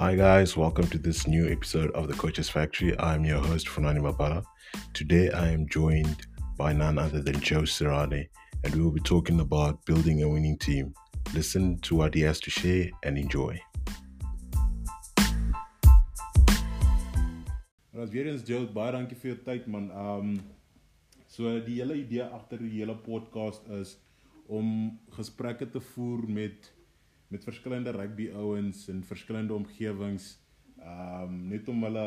Hi guys, welcome to this new episode of the Coaches Factory. I'm your host Funani Mabala. Today I am joined by none other than Joe Serrane, and we will be talking about building a winning team. Listen to what he has to share and enjoy. Weer eens Joe, man. Um so die hele idee agter die hele podcast is om gesprekke te voer met met verskillende rugby ouens in verskillende omgewings. Um net om hulle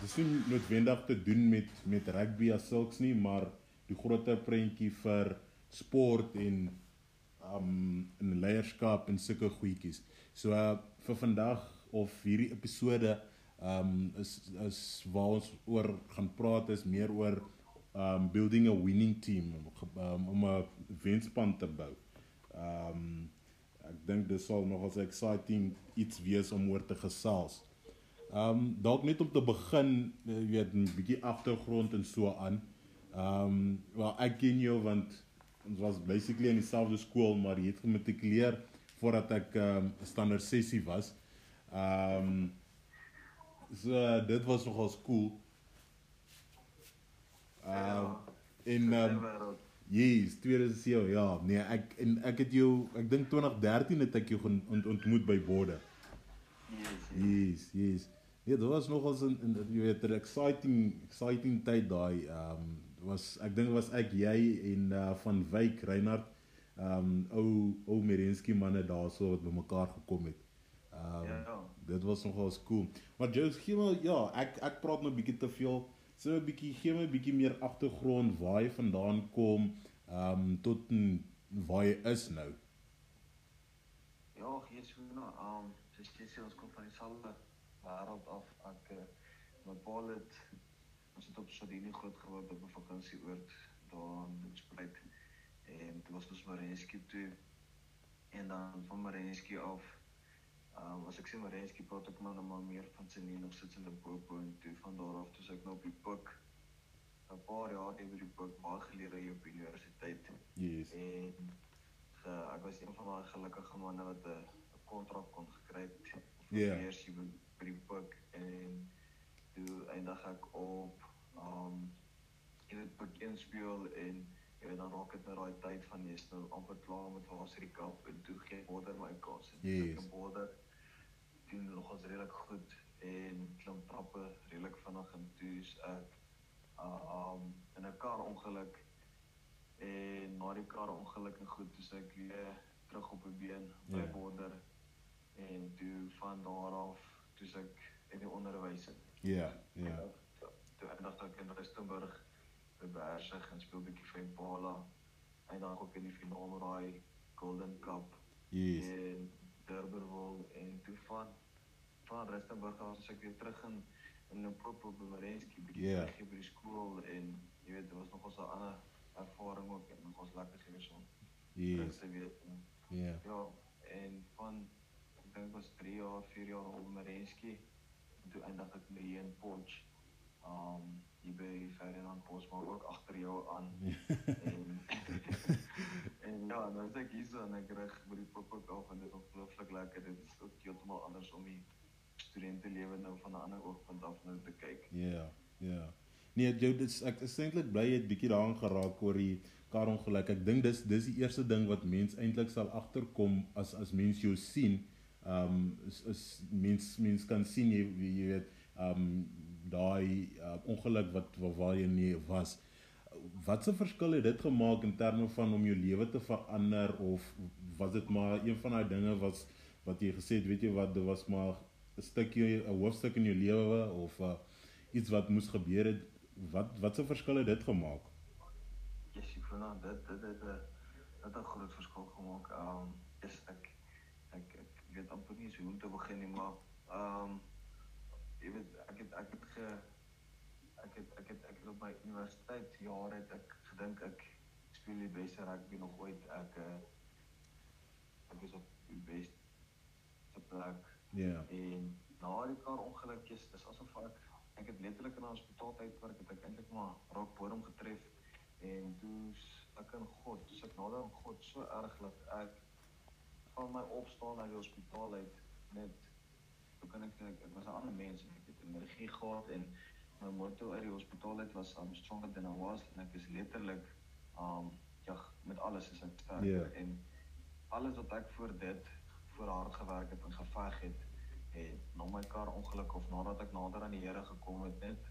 dis nie noodwendig te doen met met rugby as sulks nie, maar die groter prentjie vir sport en um in leierskap en sulke goedjies. So uh, vir vandag of hierdie episode um is is waar ons oor gaan praat is meer oor um building a winning team um, om 'n wenspan te bou. Um ek dink dis sal nogals exciting iets wees om oor te gesels. Um dalk net om te begin, jy weet 'n bietjie agtergrond en so aan. Um wel ek ken jou want ons was basically in dieselfde skool, maar jy het gematrikuleer voordat ek um standaard sessie was. Um So dit was nogal cool. Uh in um Yes, 2007 ja. Nee, ek en ek het jou ek dink 2013 het ek jou ont, ontmoet by Border. Yes. Yes, yes. Ja, dit was nogals 'n jy weet 'n exciting exciting tyd daai. Um was ek dink was ek jy en uh van Wyk Reinhard um ou ou Merenski manne daarso wat bymekaar gekom het. Um Ja. dit was nogal cool. Maar Joe, gee my ja, ek ek praat nou bietjie te veel. So 'n bietjie gee my 'n bietjie meer agtergrond waar jy vandaan kom, ehm um, tot waar jy is nou. Ja, hier is nou, um, soos jy sê, ons kom van dieselfde wêreld af. Ek uh, my pa het ons het op Sardinië groot geword op 'n vakansieoord daar in Spruit. En dit was ons Marenski toe. En dan van Marenski af Um, as ek sê Marenski praat ek maar nou maar meer van sy nie nog sit in Limpopo en toe van daar af toe ek nou op die pik 'n paar jaar het by die pik baie geleer hier op universiteit. Yes. En uh, ek was een van daai gelukkige manne wat 'n 'n kontrak kon gekry het. Ja. Eers by by die pik en toe eindig ek op um in dit begin speel en jy weet dan raak dit nou daai tyd van jy's nou amper klaar met Varsity Cup en toe gee Border my kans. En toe Yes. in Border doen nogals redelik goed en klim trappe redelik vinnig en toe's ek uh, um in 'n kar ongeluk en na die kar ongeluk en goed toe ek weer terug op die been by Ja. Border en toe van daar af toe ek in die onderwys in. Ja, ja. Toe eindig ek in Rustenburg by Bersig en speel bietjie vir Impala. Eindig ook in die finale raai Golden Cup Yes. en Durbanville en toe van van Rustenburg af as ek weer terug in in Limpopo by Marenski bietjie Ja. yeah. by die skool en jy weet dit was nog ons 'n ander ervaring ook en nog ons lekker gewees om terug Yes. te weet. En, Ja. ja, en van ek dink was 3 jaar, 4 jaar op Marenski en toe eindig ek met in Potch. Um hier by Ferdinand Bosman ook agter jou aan. en en ja, nou is ek hier so en ek rig by die pop-up af en dit is ongelooflik lekker. Dit is ook heeltemal anders om die studentelewe nou van 'n ander oogpunt af nou te kyk. Ja, ja. Nee, jou dis ek is eintlik bly jy het bietjie daaraan geraak oor die karongeluk. Ek dink dis dis die eerste ding wat mens eintlik sal agterkom as as mens jou sien. Ehm um, is is mens mens kan sien jy jy weet ehm um, daai uh, ongeluk wat waar, jy nie was. Wat 'n verskil het dit gemaak in terme van om jou lewe te verander of was dit maar een van daai dinge was wat jy gesê het, weet jy wat, dit was maar 'n stukkie 'n hoofstuk in jou lewe of uh, iets wat moes gebeur het. Wat wat 'n verskil het dit gemaak? Yes, ek voel nou dit dit het 'n dit 'n groot verskil gemaak. Um is ek ek ek weet amper nie hoe om te begin nie, maar um jy weet ek het ek het ge ek het ek het ek het op my universiteit jare het ek gedink ek speel die beste rugby nog ooit. Ek uh, ek is op die beste plek Ja. en na die kar ongelukkies, dis asof ek ek het letterlik in 'n hospitaal tyd werk het ek eintlik maar raak bodem getref en toe ek in God, toe ek nader aan God so erg dat ek van my opstaan uit die hospitaal uit net kan ek ek, ek was 'n ander mens en ek het energie gehad en my motto uit die hospitaal uit was I'm stronger than I was. En ek is letterlik um ja met alles is ek sterk en alles wat ek voor dit voor hard gewerk het en geveg het het na my kar ongeluk of nadat ek nader aan die Here gekom het net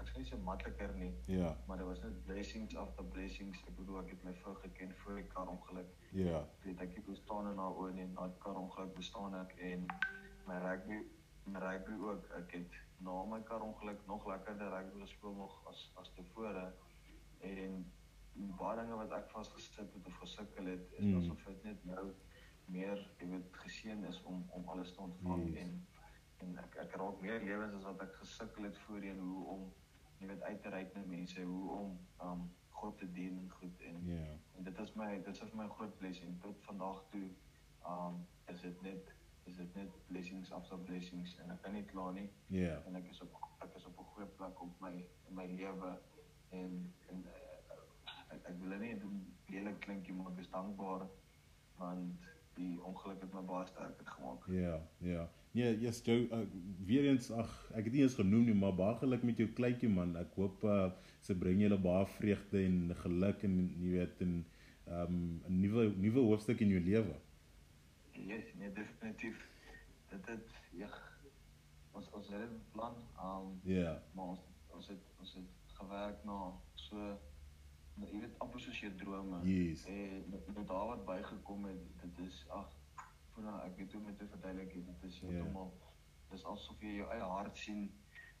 ek sê so makliker nie Ja, maar dit was net blessings after blessings. Ek bedoel ek het my vrou geken voor die kar ongeluk. Ja, weet ek het bestaan in haar oë en kar ongeluk bestaan ek en my rugby my rugby ook ek het na my kar ongeluk nog lekkerder rugby gespeel nog as as tevore en baie dinge wat ek vasgesit het of gesukkel het is Mm. asof dit net nou meer jy weet geseën is om om alles te ontvang Yes. en en ek ek raak meer lewens as wat ek gesukkel het voorheen hoe om jy weet uit te reik na mense hoe om um God te dien en goed en ja, En dit is my dit is vir my groot blessing tot vandag toe. Um is dit net is dit net blessings after blessings en ek kan nie kla nie ja, en ek is op ek is op 'n goeie plek op my in my lewe en en uh, ek, ek wil nie dit lelik klink nie maar ek is dankbaar want die ongeluk het my baie sterker gemaak. ja, ja. Nee, yes, Joe, uh, weer eens, ag, ek het nie eens genoem nie, maar baie geluk met jou kleintjie man. Ek hoop uh, se bring julle baie vreugde en geluk en jy weet en um 'n nuwe nuwe hoofstuk in jou lewe. Yes, nee definitief. Dit het ja ons ons het dit beplan. Um Ja, maar ons ons het ons het gewerk na so na, jy weet amper soos jou drome. Yes. En met, met daar wat bygekom het, dit is ag voor nou ek weet hoe om dit te verduidelik, dit is Ja. heeltemal dis asof jy jou eie hart sien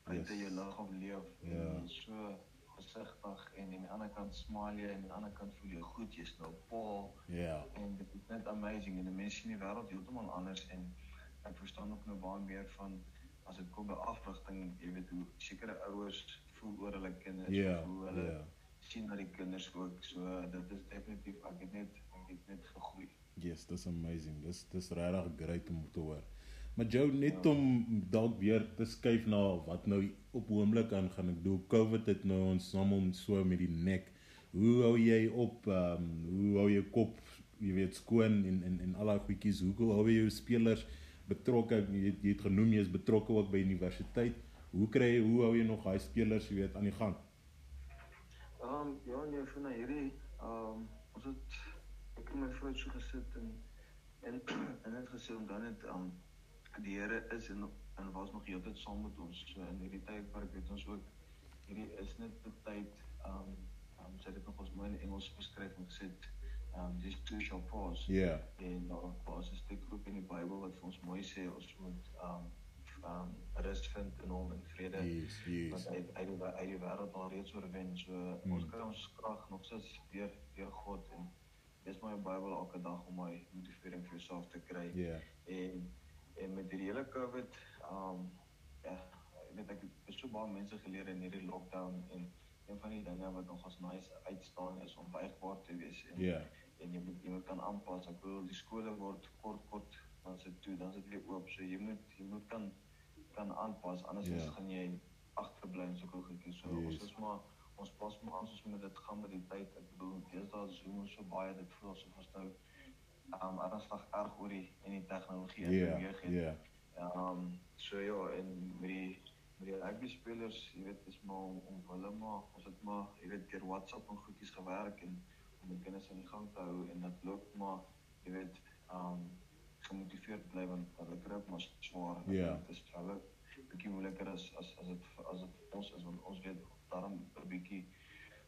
buite Yes. jou liggaam leef Ja. is so gesigtig en aan die ander kant smile jy en aan die ander kant voel jy goed jy's nou pa ja, en dit is net amazing en die mense in die wêreld heeltemal anders en ek verstaan ook nou baie meer van as dit kom by afrigting, jy weet hoe sekere ouers voel oor hulle kinders ja, of hoe hulle ja. sien na die kinders ook. So dit is definitief ek het net ek het net gegroei. Yes, dis amazing. Dis dis regtig great om te hoor. Maar Joe net Ja. om dalk weer te skuif na wat nou op oomblik aangaan. Ek bedoel COVID het nou ons almal so met die nek. Hoe hou jy op? Ehm um, hoe hou jy kop, jy weet, skoon en en en al daai goedjies. Hoe hou jy jou spelers betrokke? Jy, het- jy het genoem jy is betrokke ook by universiteit. Hoe kry jy hoe hou jy nog daai spelers, jy weet, aan die gang? Ehm um, ja, nee, vir na hierdie ehm um, ons het ek en my vrou het gesit en en en het gesê om dan net ehm um, die Here is en en was nog heeltyd saam met ons. So in hierdie tydperk het ons ook hierdie is net 'n tyd um, um, het dit nog ons mooi in Engels beskryf en gesê um, this too shall pass. Ja. En daar was 'n stuk ook in die Bybel wat vir ons mooi sê ons moet um, um, rus vind in hom en vrede Yes, yes. want hy hy die hy die wêreld al reeds oorwin. So hmm. ons kry ons krag nog steeds deur deur God en lees my Bybel elke dag om my motivering vir jouself te kry. Ja. En en met die hele COVID, um, ja, ek weet ek het so baie mense geleer in hierdie lockdown en een van die dinge wat nog as nice uitstaan is om buigbaar te wees en Ja. en jy moet jy moet kan aanpas. Ek bedoel die skole word kort kort dan se toe, dan dit weer oop. So jy moet jy moet kan kan aanpas anders Ja. yeah. gaan jy agterbly en sulke goedjies. So Yes. ons is maar ons pas maar aan soos met dit gaan met die tyd. Ek bedoel deesdae Zoom so baie dit voel asof ons nou um ernstig erg oor die en die tegnologie Ja. beweeg het. Ja. Um so ja en met die met die rugby spelers, jy weet, is maar om, om hulle maar ons het maar jy weet deur WhatsApp en goedjies gewerk en om die kinders aan die gang te hou en dit loop maar jy weet um gemotiveerd bly want hulle kry ook maar swaar. Ja. weet, Dit is hulle bietjie moeiliker as as as dit as dit ons is want ons weet daarom 'n bietjie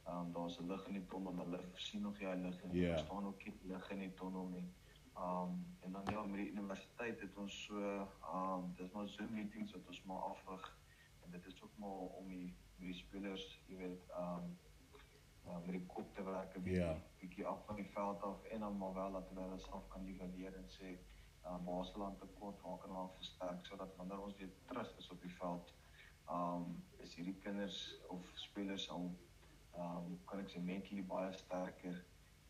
um daar's 'n lig in die tonnel, maar hulle sien nog hy lig. Ja. Daar staan ook nie lig in die tonnel nie. Um en dan ja, met die universiteit het ons so um dis maar Zoom meetings wat ons maar afrig en dit is ook maar om die met die spelers, jy weet, um uh, met die kop te werk 'n bietjie Ja. bietjie af van die veld af en dan maar wel dat hulle self kan evalueer en sê uh Baseland tekort waar kan ons versterk sodat wanneer ons weer terug is op die veld um is hierdie kinders of spelers al um kan ek sê mentally baie sterker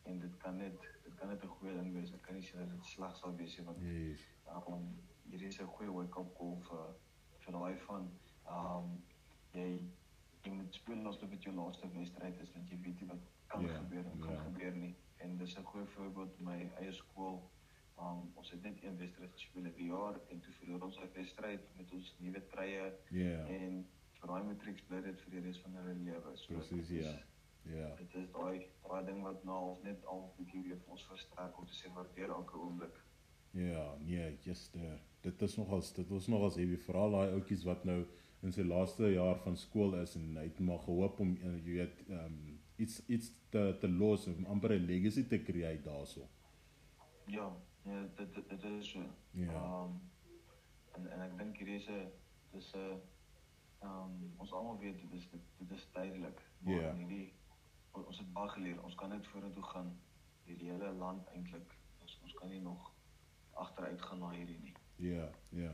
en dit kan net dit kan net 'n goeie ding wees. Ek kan nie sê dat dit sleg sal wees nie want Yes. um hierdie is 'n goeie wake-up call vir vir daai van um jy jy moet speel asof dit jou laaste wedstryd is want jy weet nie wat kan Ja, gebeur en kan ja. gebeur nie. En dis 'n goeie voorbeeld my eie skool Um ons het net een wedstryd gespeel in die jaar en toe verloor ons uit wedstryd met ons nuwe Ja. en vir daai matrieks bly dit vir die res van hulle lewe. So Presies, ja. Ja. Dit is daai daai ding wat nou al net al bietjie weer vir ons versterk om te sê waardeer elke oomblik. Ja, nee, gister. Dit is nogals dit was nogals heavy veral daai ouetjies wat nou in sy laaste jaar van skool is en hy het maar gehoop om uh, jy weet um, iets iets te te los en amper 'n legacy te create daarso. Ja, ja, dit dit, dit is so. Ja. Um en en ek dink hierdie is 'n dis 'n um ons almal weet dit is dit, dit is tydelik. Ja. in hierdie ons het baie geleer. Ons kan net vorentoe gaan. Hierdie hele land eintlik. Ons ons kan nie nog agteruit gaan na hierdie nie. Ja, ja.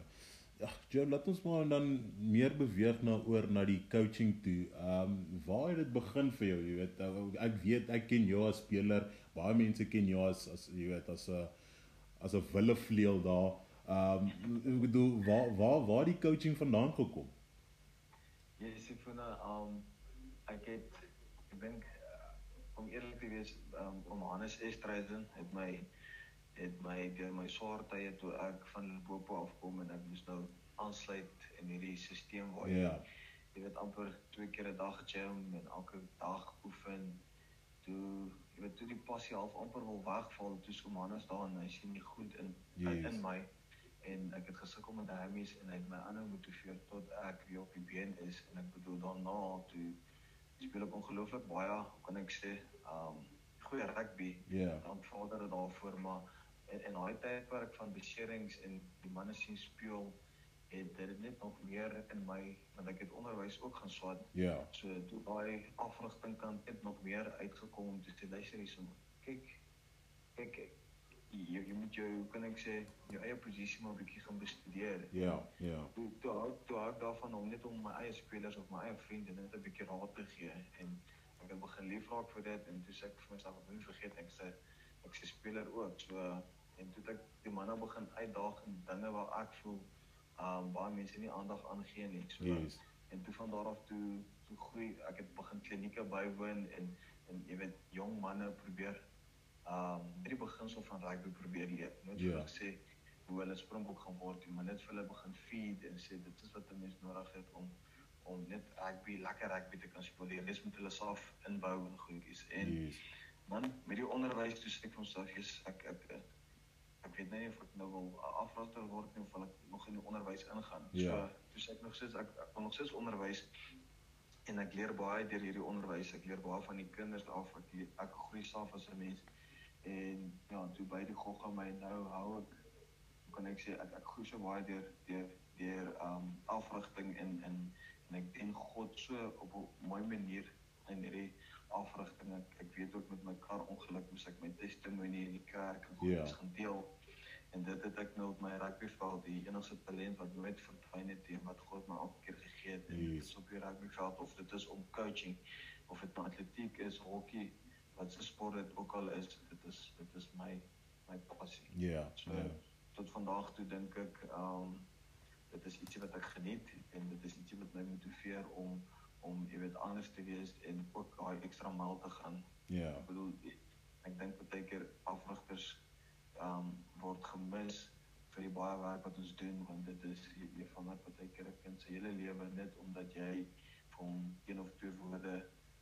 Ja, Joe, laat ons maar dan meer beweeg na oor na die coaching toe. Ehm um, waar het dit begin vir jou? Jy weet, ek weet ek ken jou as speler. Baie mense ken jou as as jy weet as 'n as 'n willevleuel daar. Ehm um, ek bedoel waar waar waar die coaching vandaan gekom? Ja, Sifuna, um ek het ek dink uh, om eerlik te wees, um om Hannes Estreisen het my het my deur my swaar tye toe ek van Limpopo afkom en ek moes nou aansluit in hierdie stelsel waar jy Ja. jy weet amper twee keer 'n dag gym en elke dag oefen. Toe jy weet toe die passie half amper wil wegval, toe kom Hannes daar en hy sien nie goed in, Yes. in my en ek het gesukkel met Hermes en hy het my aanhou motiveer tot ek weer op die been is en ek bedoel daarna toe speel ek ongelooflik baie, kan ek sê, um goeie rugby. Ja. Dan vader dit daarvoor maar en en daai tydperk van beserings en die manne sien speel het dit net nog meer in my want ek het onderwys ook gaan swat. Ja. So toe daai afrigting kan net nog meer uitgekom om te sê luister hierso. Kyk kyk jy, jy moet jou kan ek sê jou eie posisie maar bietjie gaan bestudeer. Ja, ja. Toe toe hou toe hou daarvan om net om my eie spelers of my eie vriende net 'n bietjie raad te gee en ek het begin lief raak vir dit en toe sê ek vir myself ek moet vergeet ek sê ek sê speler ook. So en toe ek die manne begin uitdaag in dinge waar ek voel um baie mense nie aandag aan gee nie. So Yes. en toe van daar af toe toe groei ek het begin klinieke bywoon en en jy weet jong manne probeer um hierdie beginsel van rugby probeer leer. Net Ja. vir hulle sê hoe hulle springbok gaan word, maar net vir hulle begin feed en sê dit is wat 'n mens nodig het om om net rugby, lekker rugby te kan speel. Die res moet hulle self inbou en goedjies. En Yes. man, met die onderwys toe sê ek vir myself, "Jesus, ek ek ek, ek weet nie of ek nou wil 'n afraster word nie of ek nog in die onderwys ingaan." Ja. So, toe sê ek nog steeds ek ek wil nog steeds onderwys en ek leer baie deur hierdie onderwys. Ek leer baie van die kinders af. Ek leer- ek groei self as 'n mens. En ja, toe by die gogga my nou hou ek kan ek sê ek ek groei so baie deur deur deur um afrigting en en en ek dien God so op 'n mooi manier in hierdie afrigting. Ek, ek weet ook met my kar ongeluk moes ek my testimonie in die kerk en Ja. goedjies gaan deel. En dit het ek nou op my rugbyveld die enigste talent wat nooit verdwyn het en wat God my elke keer gegee het. En dit is op die rugbyveld of dit is om coaching of dit nou atletiek is, hokkie, wat se sport dit ook al is, dit is dit is my my passie. Ja. So ja. tot vandag toe dink ek um dit is ietsie wat ek geniet en dit is ietsie wat my motiveer om om jy weet anders te wees en ook daai ekstra myl te gaan. Ja. Ek bedoel ek dink baie keer afrigters um word gemis vir die baie werk wat ons doen want dit is jy, jy verander baie keer 'n kind se hele lewe net omdat jy vir hom een of twee woorde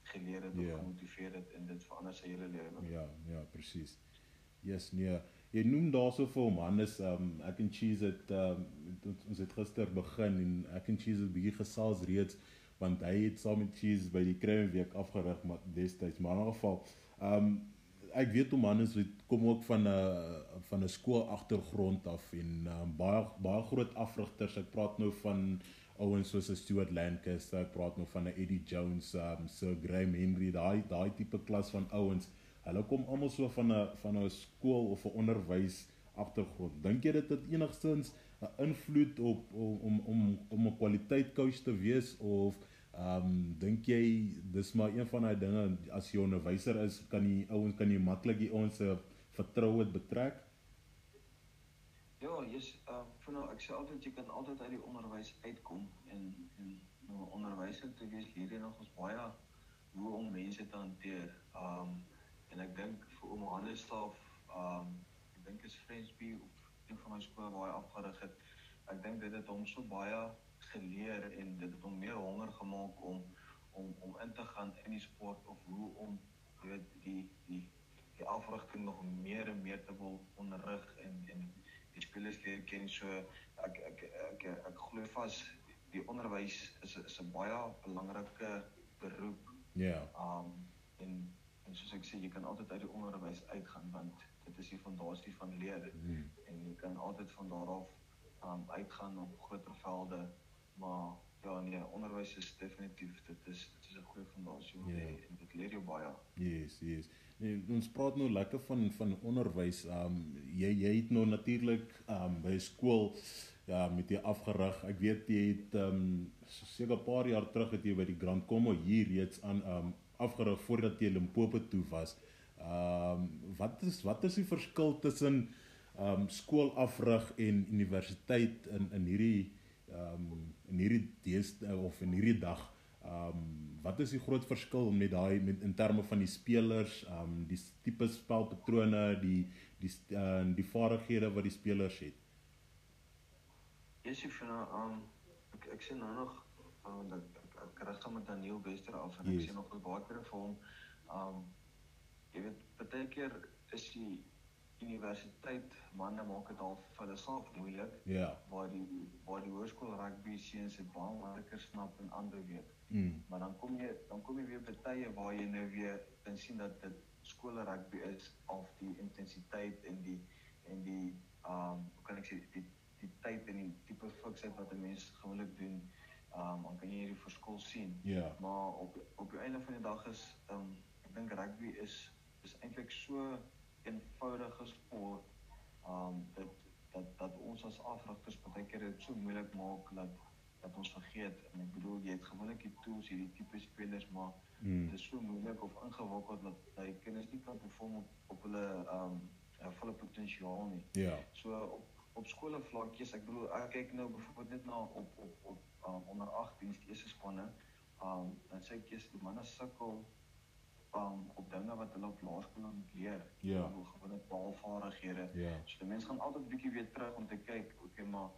geleer het Ja. of gemotiveer het en dit verander sy hele lewe. Ja, ja, presies. Yes, nee. Jy noem daarso vir hom Hannes, um ek en Cheese het um ons, ons het gister begin en ek en Cheese het bietjie gesels reeds want hy het saam met Cheese by die Kruiweek afgerig maar destyds maar in 'n geval um ek weet hom Hannes het kom ook van 'n van 'n skool agtergrond af en um, baie baie groot afrigters. Ek praat nou van ouens soos 'n Stuart Lancaster, ek praat nou van 'n Eddie Jones, um Sir Graham Henry, daai daai tipe klas van ouens. Hulle kom almal so van 'n van 'n skool of 'n onderwys agtergrond. Dink jy dit het enigstens 'n invloed op om om om 'n kwaliteit coach te wees of ehm um, dink jy dis maar een van daai dinge as jy 'n onderwyser is, kan die ouens kan jy maklik die ouens se vertroue betrek? Ja, jy's uh vir nou ek sê altyd jy kan altyd uit die onderwys uitkom en en nou 'n onderwyser te wees hierdie nog ons baie hoe om mense te hanteer. Um en ek dink vir oom Hannes self um ek dink is Frensby of een van my skole waar hy afgerig het. Ek dink dit het hom so baie geleer en dit het hom meer honger gemaak om om om in te gaan in die sport of hoe om weet die die die afrigting nog meer en meer te wil onderrig en en die spelers leer ken so ek ek ek ek, ek glo vas die onderwys is is 'n baie belangrike beroep. Ja. Yeah. Um en en soos ek sê jy kan altyd uit die onderwys uitgaan want dit is die fondasie van leer Mm. en jy kan altyd van daar af um uitgaan op groter velde maar ja nee onderwys is definitief dit is dit is 'n goeie fondasie om Ja. yeah. en dit leer jou baie. Yes, yes. Nee, ons praat nou lekker van van onderwys. Um jy jy het nou natuurlik um by skool ja met jy afgerig. Ek weet jy het um seker 'n paar jaar terug het jy by die Grand Como hier reeds aan um afgerig voordat jy Limpopo toe was. Um wat is wat is die verskil tussen um skool afrig en universiteit in in hierdie um in hierdie dees of in hierdie dag? Um wat is die groot verskil met daai met in terme van die spelers, um die tipe spelpatrone, die die uh, die vaardighede wat die spelers het? Yes, ek vind um ek ek sien nou nog um dat ek, ek rig gaan met Daniel Wester af en Yes. ek sien nog 'n baie keer vir hom um jy weet baie keer is die universiteit manne maak dit al vir hulle self moeilik Ja. waar die waar die hoërskool rugby seuns dit baie makliker snap en ander weet. Mm. Maar dan kom jy dan kom jy weer by tye waar jy nou weer kan sien dat dit skole rugby is of die intensiteit en die en die um hoe kan ek sê die die tyd en die tipe fiksheid wat 'n mens gewoonlik doen, um dan kan jy hierdie verskil sien. Ja. Maar op op die einde van die dag is um ek dink rugby is is eintlik so eenvoudige sport um dat dat dat ons as afrigters baie keer dit so moeilik maak dat dat ons vergeet en ek bedoel jy het gewoonlik die tools hierdie tipe spelers maar Mm. dit is so moeilik of ingewikkeld dat hy kinders nie kan perform op op hulle um uh, volle potensiaal nie. Ja. So op op skole vlakkies, ek bedoel ek kyk nou byvoorbeeld net na op op op um, onder 18 die eerste spanne. Um dan sê ek eers die manne sukkel um op dinge wat hulle op laerskool moet leer. Ja. Bedoel, Gewone taalvaardighede. Ja. So die mense gaan altyd bietjie weer terug om te kyk, okay, maar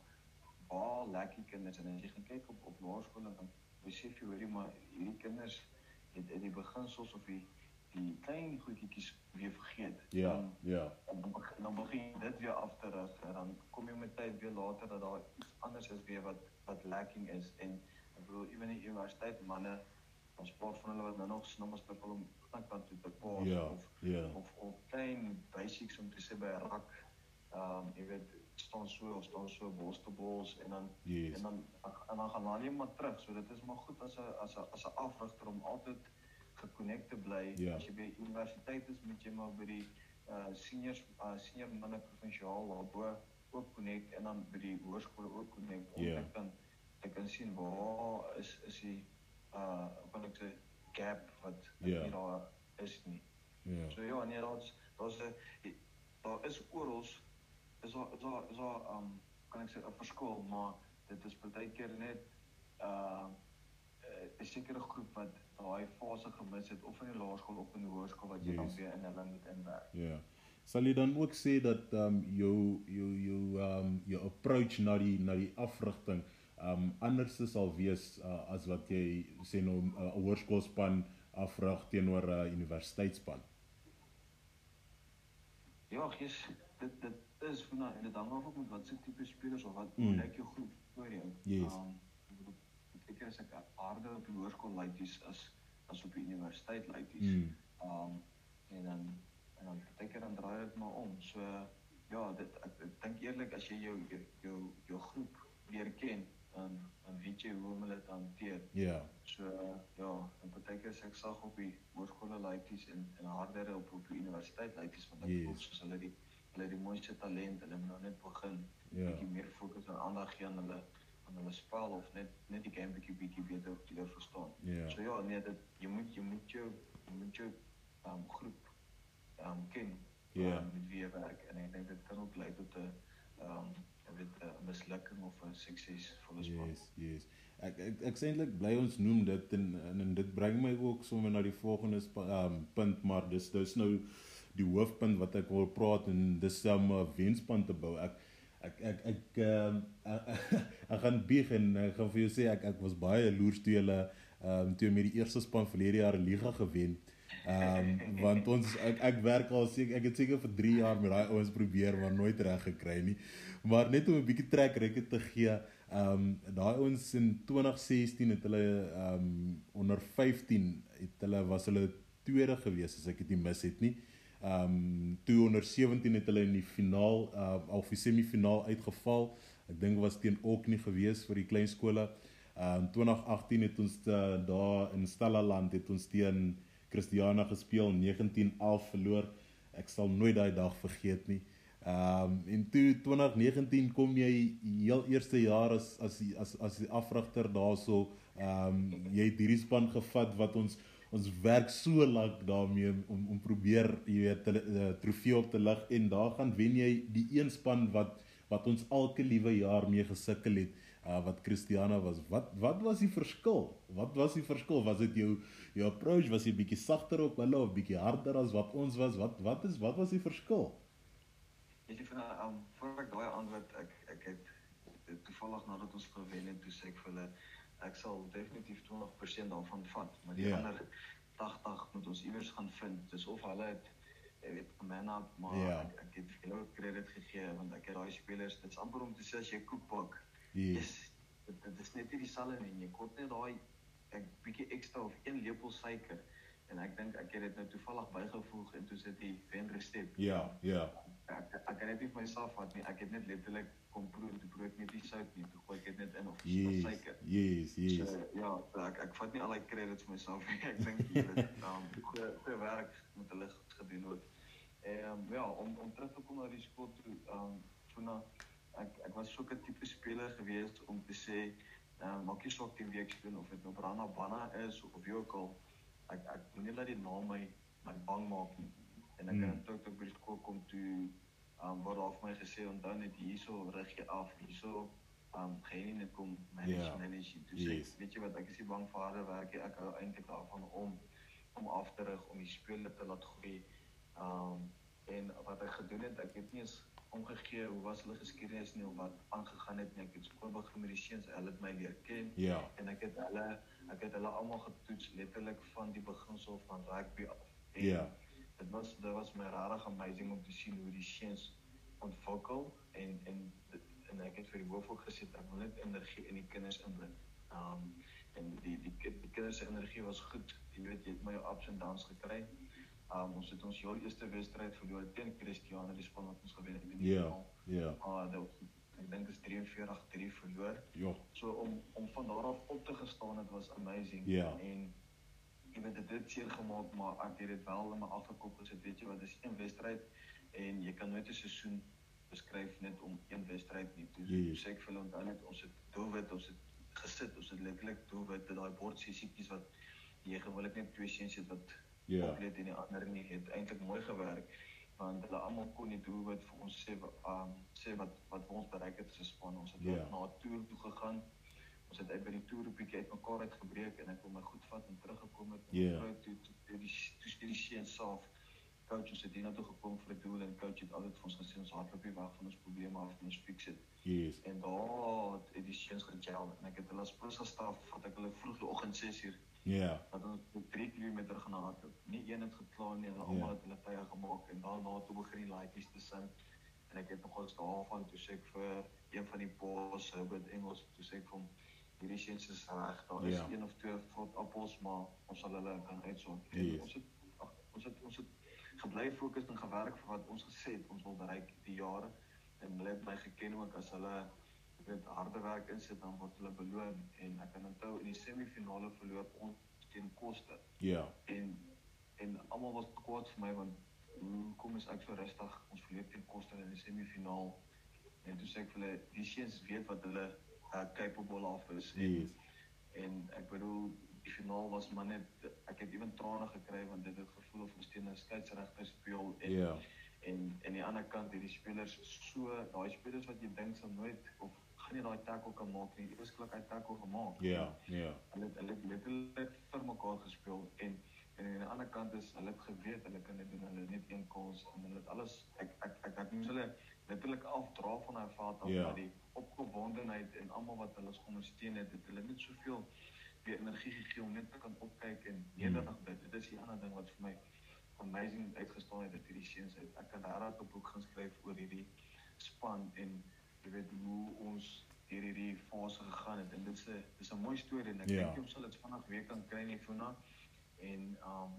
waar lek die kinders en as jy gaan kyk op op laerskool dan besef jy hoorie maar hierdie kinders het in die beginsels of die die klein goedjies weer vergeet. Ja. Dan, Ja. dan dan begin dit weer af te rig en dan kom jy met tyd weer later dat daar iets anders is weer wat wat lacking is en ek bedoel ewen die universiteit manne ons praat van hulle wat nou nog snommers sukkel om kant toe te pas Ja. of Ja. of of klein basics om te sê by rak ehm um, jy weet staan so of staan so bolsterbos en dan Yes. en dan en dan gaan hulle maar terug. So dit is maar goed as 'n as 'n as 'n afrigter om altyd gekonnekt te bly. Ja. As jy by universiteit is, moet jy maar by die uh seniors uh senior manne provinsiaal daarbo ook connect en dan by die hoërskole ook connect om Ja. te kan te kan sien waar is is die uh wat ek sê gap wat Ja. nie daar is nie. Ja. So ja, nee, daar's daar's 'n daar is oral is daar is daar is daar um kan ek sê 'n verskil, maar dit is baie keer net uh 'n sekere groep wat daai fase gemis het of in die laerskool of in die hoërskool wat jy dan Yes. weer in hulle moet inwerk. Ja. Sal jy dan ook sê dat ehm um, jou jou jou ehm um, jou approach na die na die afrigting ehm um, anders sal wees uh, as wat jy sê nou 'n uh, hoërskoolspan afrig teenoor 'n uh, universiteitsspan. Ja, gis dit dit is van en dit hang af ook met wat se tipe spelers of wat Mm. lyk jou groep voor jou. Yes. Um, ek ek is ek harder op die hoërskool laities as as op die universiteit laities. Mm. Um en dan en dan baie keer dan draai dit maar om. So ja, dit ek, ek dink eerlik as jy jou jou jou, jou groep leer ken, dan dan weet jy hoe om hulle te hanteer. Ja. So ja, en baie keer as ek sag op die hoërskole laities en en harder op op die universiteit laities want ek Yes. voel soos hulle die hulle die mooiste talent, hulle moet nou net begin Ja. bietjie meer fokus en aandag gee aan hulle aan hulle spel of net net die game bietjie bietjie beter leer verstaan. Ja. So ja, nee, dit jy moet jy moet jou jy moet jou um, groep um, ken Ja. um, met wie jy werk en ek dink dit kan ook lei tot 'n um, weet 'n mislukking of 'n suksesvolle span. Yes, yes. Ek ek ek sê eintlik bly ons noem dit en, en en dit bring my ook sommer na die volgende spa- um, punt maar dis dis nou die hoofpunt wat ek wil praat en dis om 'n wenspan te bou. Ek ek ek ek ehm ek, ek gaan bieg en ek gaan vir jou sê ek ek was baie jaloers toe hulle ehm um, toe met die eerste span verlede jaar liga gewen. Ehm um, want ons ek, ek werk al seker ek het seker vir 3 jaar met daai ouens probeer maar nooit reg gekry nie. Maar net om 'n bietjie trek rekke te gee, ehm um, daai ouens in 2016 het hulle ehm um, onder 15 het hulle was hulle tweede gewees as ek dit nie mis het nie. Ehm um, toe onder 17 het hulle in die finaal uh, of die semifinaal uitgeval. Ek dink was teen Okni gewees vir die klein skole. Ehm um, 2018 het ons uh, daar in Stellaland het ons teen Christiana gespeel 19-11 verloor. Ek sal nooit daai dag vergeet nie. Ehm um, en toe 2019 kom jy heel eerste jaar as as as as die afrigter daarso ehm um, jy het hierdie span gevat wat ons ons werk so lank daarmee om om probeer jy weet 'n uh, trofee op te lig en daar gaan wen jy die een span wat wat ons elke liewe jaar mee gesukkel het uh, wat Christiana was. Wat wat was die verskil? Wat was die verskil? Was dit jou jou approach? Was jy bietjie sagter op hulle of bietjie harder as wat ons was? Wat wat is wat was die verskil? Jy sê vir um voor ek daai antwoord ek ek het toevallig nadat ons gewen het toe sê ek vir hulle ek sal definitief 20% daarvan vat, maar die yeah. Ja. ander 80 moet ons iewers gaan vind. Dis of hulle het jy weet man up, maar yeah. Ja. ek, ek het veel krediet gegee want ek het daai spelers, dit's amper om te sê as jy koek bak. Yes. Dit, dit is net nie dieselfde nie. Jy kort net daai 'n bietjie ekstra of een lepel suiker en ek dink ek het dit nou toevallig bygevoeg en toe sit die wen resep. Ja, ja. Ek ek kan net nie vir myself vat nie. Ek het net letterlik kom proe die brood met die sout nie. Toe gooi ek dit net in of yes, suiker. Yes, yes. So, ja, ek ek vat nie al die credits vir myself nie. Ek dink jy het um te te werk met hulle gedoen het. Ehm um, ja, om om terug te kom na die skool toe, um toe na ek ek was so 'n tipe speler gewees om te sê um maak nie saak die week speel of dit nou Brana Banna is of wie ook al. Ek ek moenie laat die naam my my bang maak nie. En ek hmm. het ook toe by die skool kom toe um, word daar vir my gesê onthou net hierso rig jy af hierso um geen net kom manage yeah. manage to say yes. weet jy wat ek is nie bang vir harde werk ek hou eintlik daarvan om om af te rig om die spelers te laat groei um en wat ek gedoen het ek het nie eens omgegee hoe was hulle geskiedenis nie of wat aangegaan het nie ek het skool begin met die seuns hulle het my leer ken ja yeah. en ek het hulle ek het hulle almal getoets letterlik van die beginsel van rugby af en ja yeah dit was dit was my regtig amazing om te sien hoe die seuns ontwikkel en en en ek het vir die hoof ook gesê ek wil net energie in die kinders inbring. Um en die die, die, die kinders se energie was goed. Jy weet jy het my ups en downs gekry. Um ons het ons heel eerste wedstryd verloor teen Christiane die span wat ons gewen het in die Ja. Ja. Ah, dit ek dink is 43-3 verloor. Ja. So om om van daar af op te gestaan het was amazing ja. en jy weet dit het seer gemaak maar ek het dit wel in my afgekop gesit weet jy wat dis een wedstryd en jy kan nooit 'n seisoen beskryf net om een wedstryd nie toe yes. sê ek vir hulle dan net ons het doelwit ons het gesit ons het letterlik doelwit daai bord sessietjies wat jy gewoonlik net twee seuns het wat ja yeah. oplet en die ander nie het eintlik mooi gewerk want hulle almal kon nie doelwit vir ons sê um, sê wat wat ons bereik het as 'n span ons het yeah. na 'n toer toe gegaan ons het uit by die toer 'n bietjie uitmekaar uitgebreek en ek wil my goed vat en teruggekom het en yeah. toe toe toe die toe die, die seun self coach ons het hier na toe gekom vir 'n doel en coach het altyd vir ons gesê ons hardloop nie weg van ons probleme af en ons fix dit. Yes. En daar het die seuns gejel en ek het hulle as prosa staf vat ek hulle vroeg die oggend 6uur. Ja. Yeah. Dat ons 3 km gaan hardloop. Nie een het gekla nie, hulle almal yeah. het hulle tye gemaak en daarna toe begin die laaitjies te sing. En ek het nog ons daarvan toe sê ek vir een van die bosse, Herbert Engels, toe sê ek vir hom hierdie seuns is reg. Daar is ja. een of twee vrot appels, maar ons sal hulle kan uitsorg. Yes. Ons het ach, ons het ons het gebly fokus en gewerk vir wat ons gesê het ons wil bereik die jare en hulle het my geken ook as hulle weet harde werk insit dan word hulle beloon en ek kan onthou in die semifinale verloor ons teen Koste. Ja. En en almal was kwaad vir my want hoe kom is ek so rustig ons verloor teen Koste in die semifinaal en toe sê ek vir hulle die seuns weet wat hulle uh, capable of is en, yes. en ek bedoel die finaal was maar net ek het ewen trane gekry want dit het gevoel of ons teen 'n skeieregter speel en yeah. en en die ander kant hierdie spelers so daai spelers wat jy dink sal nooit of nie daai tackle kan maak nie eers klik hy tackle gemaak ja ja hulle hulle het letterlik vir mekaar gespeel en en aan die ander kant is hulle het geweet hulle kan dit doen hulle net een kans ons en hulle het alles ek ek ek het moes hulle letterlik afdra van hy vaat af Ja. na die opgewondenheid en almal wat hulle ondersteun het, het hulle net soveel weer energie gegee om net te kan opkyk en nederig bid. Dit is die ander ding wat vir my amazing uitgestaan het uit hierdie seuns uit. Ek het regtig 'n boek gaan skryf oor hierdie span en jy weet hoe ons deur hierdie fase gegaan het en dit is 'n dis 'n mooi storie en ek Ja. dink ons sal dit vanaand weer kan kry nie Funa en um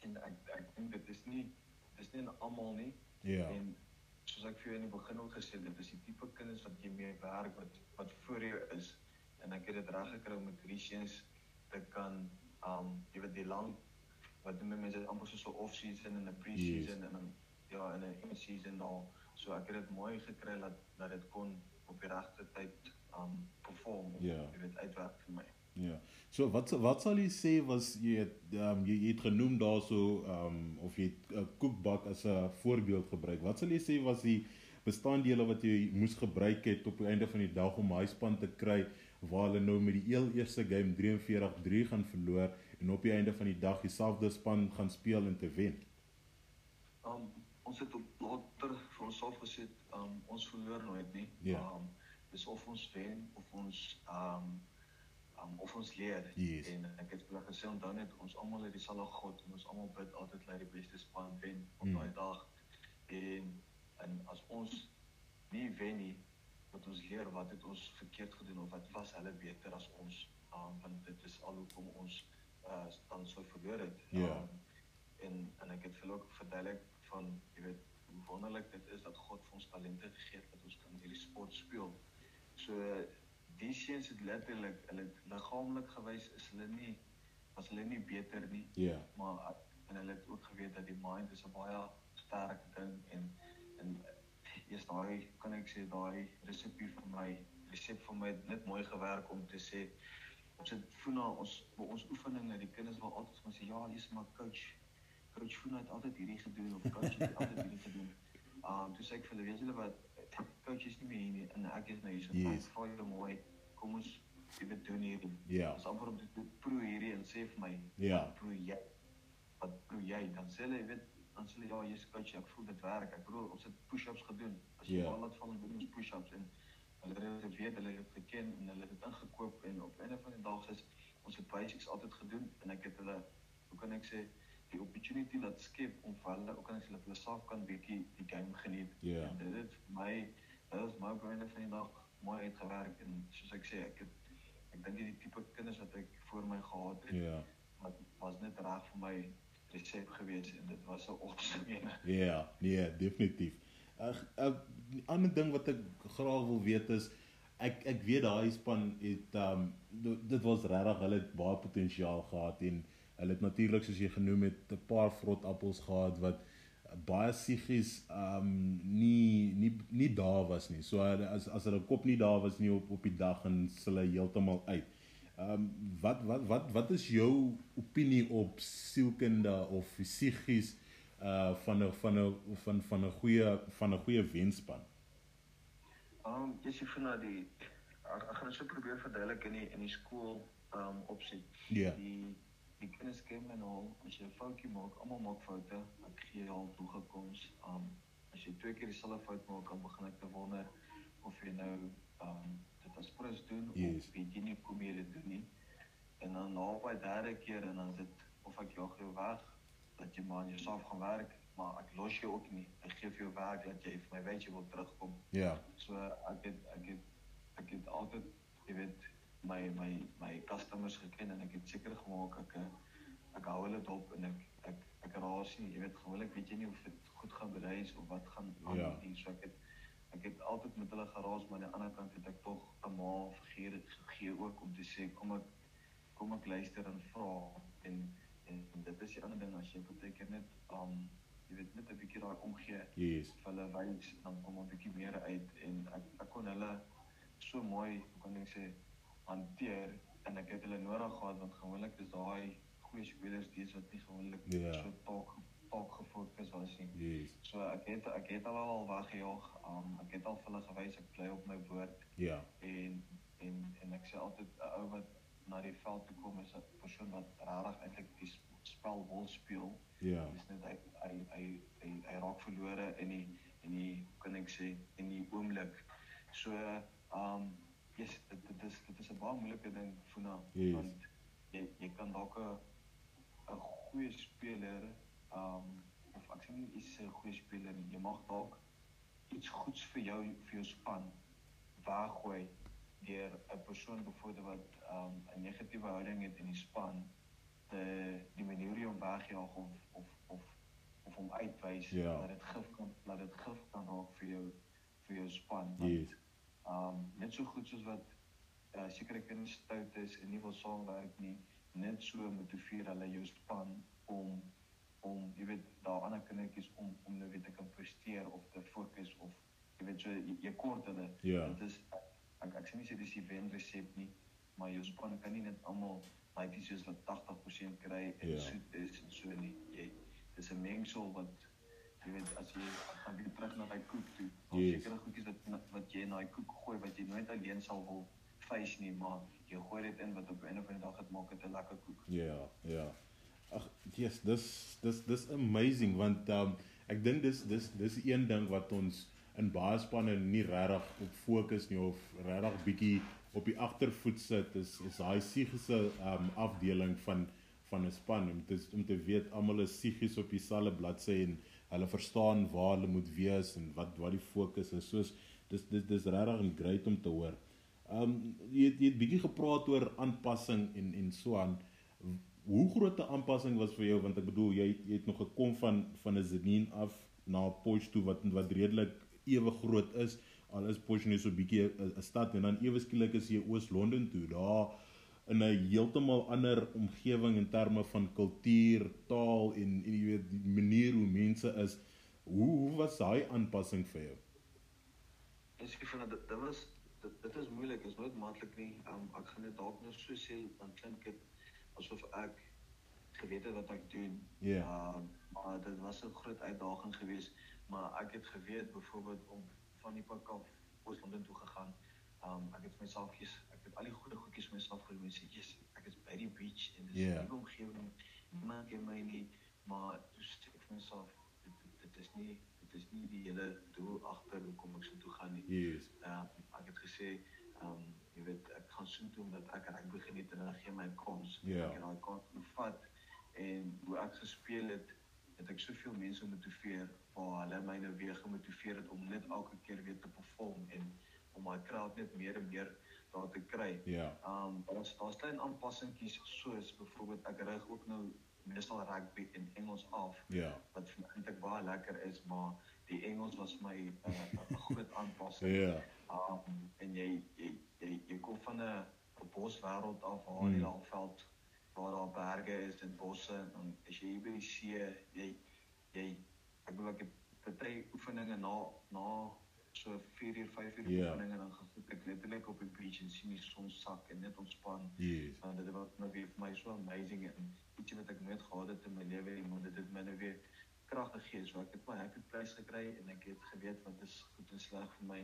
en ek ek dink dit is nie dis nie in almal nie Ja. en soos ek vir jou in die begin ook gesê het, dit is die tipe kinders wat jy mee werk wat wat voor jou is en ek het dit reg gekry om met seuns te kan um jy weet die lang wat doen mense amper soos 'n off season en 'n pre-season Yes. en 'n ja en 'n in season daar so ek het dit mooi gekry dat dat dit kon op die regte tyd um perform Ja. jy weet uitwerk vir my Ja. So wat wat sal jy sê was jy het um, jy, jy het genoem daarso um of jy 'n koekbak as 'n voorbeeld gebruik. Wat sal jy sê was die bestanddele wat jy moes gebruik het op die einde van die dag om hy span te kry waar hulle nou met die heel eerste game 43-3 gaan verloor en op die einde van die dag dieselfde span gaan speel en te wen. Um ons het op later vir onsself gesê um ons verloor nooit nie. Ja. Um dis of ons wen of ons um um of ons leer. Yes. En ek het hulle gesê onthou net ons almal het dieselfde God en ons almal bid altyd dat die beste span wen op Mm. daai dag. En en as ons nie wen nie, moet ons leer wat het ons verkeerd gedoen of wat was hulle beter as ons. Um want dit is al hoekom ons uh dan so verloor het. Ja. Um, en en ek het vir hulle ook verduidelik van jy weet hoe wonderlik dit is dat God vir ons talente gegee het dat ons kan hierdie sport speel. So die seuns het letterlik hulle liggaamlik gewys is hulle nie was hulle nie beter nie, Ja. maar en hulle het ook geweet dat die mind is 'n baie sterk ding en en eers daai kan ek sê daai resepie vir my resep vir my het net mooi gewerk om te sê ons het Funa ons ons oefeninge die kinders wil altyd my sê ja jy's maar coach coach Funa het altyd hierdie gedoen of coach het altyd hierdie gedoen. Um toe sê ek vir hulle weet julle wat coach is nie meer hier nie en ek is nou hier so Yes. vra julle mooi kom ons weet doen hierdie. Ja. Ons amper om te proe hierdie en sê vir my Ja. proe jy? Wat proe jy? Dan sê hulle weet dan sê hulle ja jy's coach ek voel dit werk. Ek bedoel ons het push-ups gedoen. As jy Ja. bal laat val en doen ons push-ups en hulle het dit weet, hulle het dit geken en hulle het dit ingekoop en op einde van die dag is ons het basics altyd gedoen en ek het hulle hoe kan ek sê die opportunity laat skep om vir hulle ook as hulle vir hulle self kan bietjie die game geniet. Ja. En dit het vir my dit was my op einde van die dag mooi uitgewerk en soos ek sê ek het ek dink die tipe kinders wat ek voor my gehad het Ja. wat was net reg vir my resep gewees en dit was 'n ene. Ja, nee, definitief. 'n 'n ander ding wat ek graag wil weet is ek ek weet daai span het um dit was regtig hulle het baie potensiaal gehad en hulle het natuurlik soos jy genoem het 'n paar vrot appels gehad wat baie psigies um nie nie nie daar was nie. So as as hulle kop nie daar was nie op op die dag en hulle heeltemal uit. Ehm wat wat wat wat is jou opinie op sielkunde of psigies uh van 'n van 'n van van 'n goeie van 'n goeie wenspan? Um jy sê vir nou die ek, ek gaan dit so probeer verduidelik in die in die skool um opset. Ja. Die die kinders ken nou as jy 'n foutjie maak, almal maak foute. Ek gee jou al toegekoms. Um as jy twee keer dieselfde fout maak, dan begin ek te wonder of jy nou um dit as prins doen Yes. of weet jy nie hoe jy dit doen nie. En dan na by derde keer en dan dit of ek jou gee weg dat jy maar aan jouself gaan werk, maar ek los jou ook nie. Ek gee vir jou werk dat jy vir my weet jy wil terugkom. Ja. So ek het ek het ek het altyd jy weet my my my customers geken en ek het seker gemaak ek ek hou hulle dop en ek ek ek raas nie jy weet gewoonlik weet jy nie of dit goed gaan bereis of wat gaan aan Ja. nie so ek het ek het altyd met hulle geraas maar aan die ander kant het ek tog 'n ma figuur gegee ook om te sê kom ek kom ek luister en vra en en, dit is die ander ding as jy baie keer net um jy weet net 'n bietjie daai omgee Yes. vir hulle wys dan kom 'n bietjie meer uit en ek ek kon hulle so mooi kan ek sê hanteer en ek het hulle nodig gehad want gewoonlik is daai goeie spelers dis wat nie gewoonlik Ja. so taak taak gefokus was nie. Yes. So ek het ek het hulle al weggejaag. Um ek het al vir hulle gewys ek bly op my woord Ja. en en en ek sê altyd 'n ou wat na die veld toe kom is 'n persoon wat regtig eintlik die sp- spel wil speel. Ja. Dis net hy hy hy hy, hy verlore in die in die kan ek sê in die oomblik. So um yes, dit dit is dit is 'n baie moeilike ding Funa Yes. want jy jy kan dalk 'n 'n goeie speler um of ek sê nie is 'n goeie speler nie. Jy mag dalk iets goeds vir jou vir jou span weggooi deur 'n persoon byvoorbeeld wat um 'n negatiewe houding het in die span te die manier hoe hom wegjaag of of of of hom uitwys Ja. dat dit gif kan dat dit gif kan raak vir jou vir jou span. Yes. Um net so goed soos wat uh, sekere kinders stout is en nie wil saamwerk nie, net so motiveer hulle jou span om om jy weet daar ander kindertjies om om nou weet te kan presteer of te fokus of jy weet so jy, jy kort hulle. Ja. Dit is ek ek sê nie sê dis die wen resep nie, maar jou span kan nie net almal laities soos wat 80% kry en Ja. soet is en so nie. Jy dis 'n mengsel wat jy weet as jy gaan weer terug na daai koek toe. Yes. sekere goedjies wat wat jy in daai koek gooi wat jy nooit alleen sal wil face nie, maar jy gooi dit in wat op 'n van die dag dit maak dit 'n lekker koek. Ja, ja. Ag, yes, dis dis dis amazing want um ek dink dis dis dis een ding wat ons in baie spanne nie regtig op fokus nie of regtig bietjie op die agtervoet sit is is daai psigiese um afdeling van van 'n span om te om te weet almal is psigies op dieselfde bladsy en hulle verstaan waar hulle moet wees en wat wat die fokus is. Soos dis dis dis regtig great om te hoor. Um jy het, jy het bietjie gepraat oor aanpassing en en so aan. Hoe groot 'n aanpassing was vir jou want ek bedoel jy jy het nog gekom van van 'n Zenin af na Potchefstroom wat wat redelik ewe groot is al is Potchefstroom net so bietjie 'n stad en dan ewe skielik is jy Oos-London toe daar in 'n heeltemal ander omgewing in terme van kultuur, taal en en jy weet die manier hoe mense is. Hoe hoe was daai aanpassing vir jou? Ek sê van dit dit was dit, dit is moeilik, is nooit maklik nie. Um, ek gaan dit dalk nou so sê dan klink dit asof ek geweet het wat ek doen. Ja. Um, maar dit was 'n groot uitdaging geweest, maar ek het geweet byvoorbeeld om van die pak af Oos-London toe gegaan. Um ek het vir myself kies, ek het al die goeie goedjies vir myself gedoen en sê, "Jesus, ek is by die beach en dis 'n Ja. nuwe omgewing. Niemand ken my nie, maar toe sê ek vir myself, dit, dit, is nie dit is nie die hele doel agter hoekom ek so toe gaan nie. Yes. Uh, ek het gesê, um jy weet, ek gaan so toe omdat ek rugby geniet en hulle gee my kans. Ja. Ek het daai kans gevat en hoe ek gespeel het, het ek soveel mense motiveer waar hulle my nou weer gemotiveer het om net elke keer weer te perform en om my crowd net meer en meer daar te kry. Ja. Um ons daar's klein aanpassingkies soos byvoorbeeld ek rig ook nou meestal rugby in Engels af Ja. wat vir my eintlik baie lekker is, maar die Engels was my 'n uh, groot aanpassing. Ja. Um en jy jy jy, jy kom van 'n boswêreld af waar Mm. die landveld waar daar berge is en bosse en as jy hier by die see, jy jy ek bedoel ek het baie oefeninge na na so 4 uur 5 uur Ja. oefeninge dan gesit ek letterlik op die beach en sien die son sak en net ontspan. Yes. En dit was nou weer vir my so amazing en ietsie wat ek nooit gehad het in my lewe nie, maar dit het my nou weer krag gegee. So ek het my happy place gekry en ek het geweet wat is goed en sleg vir my.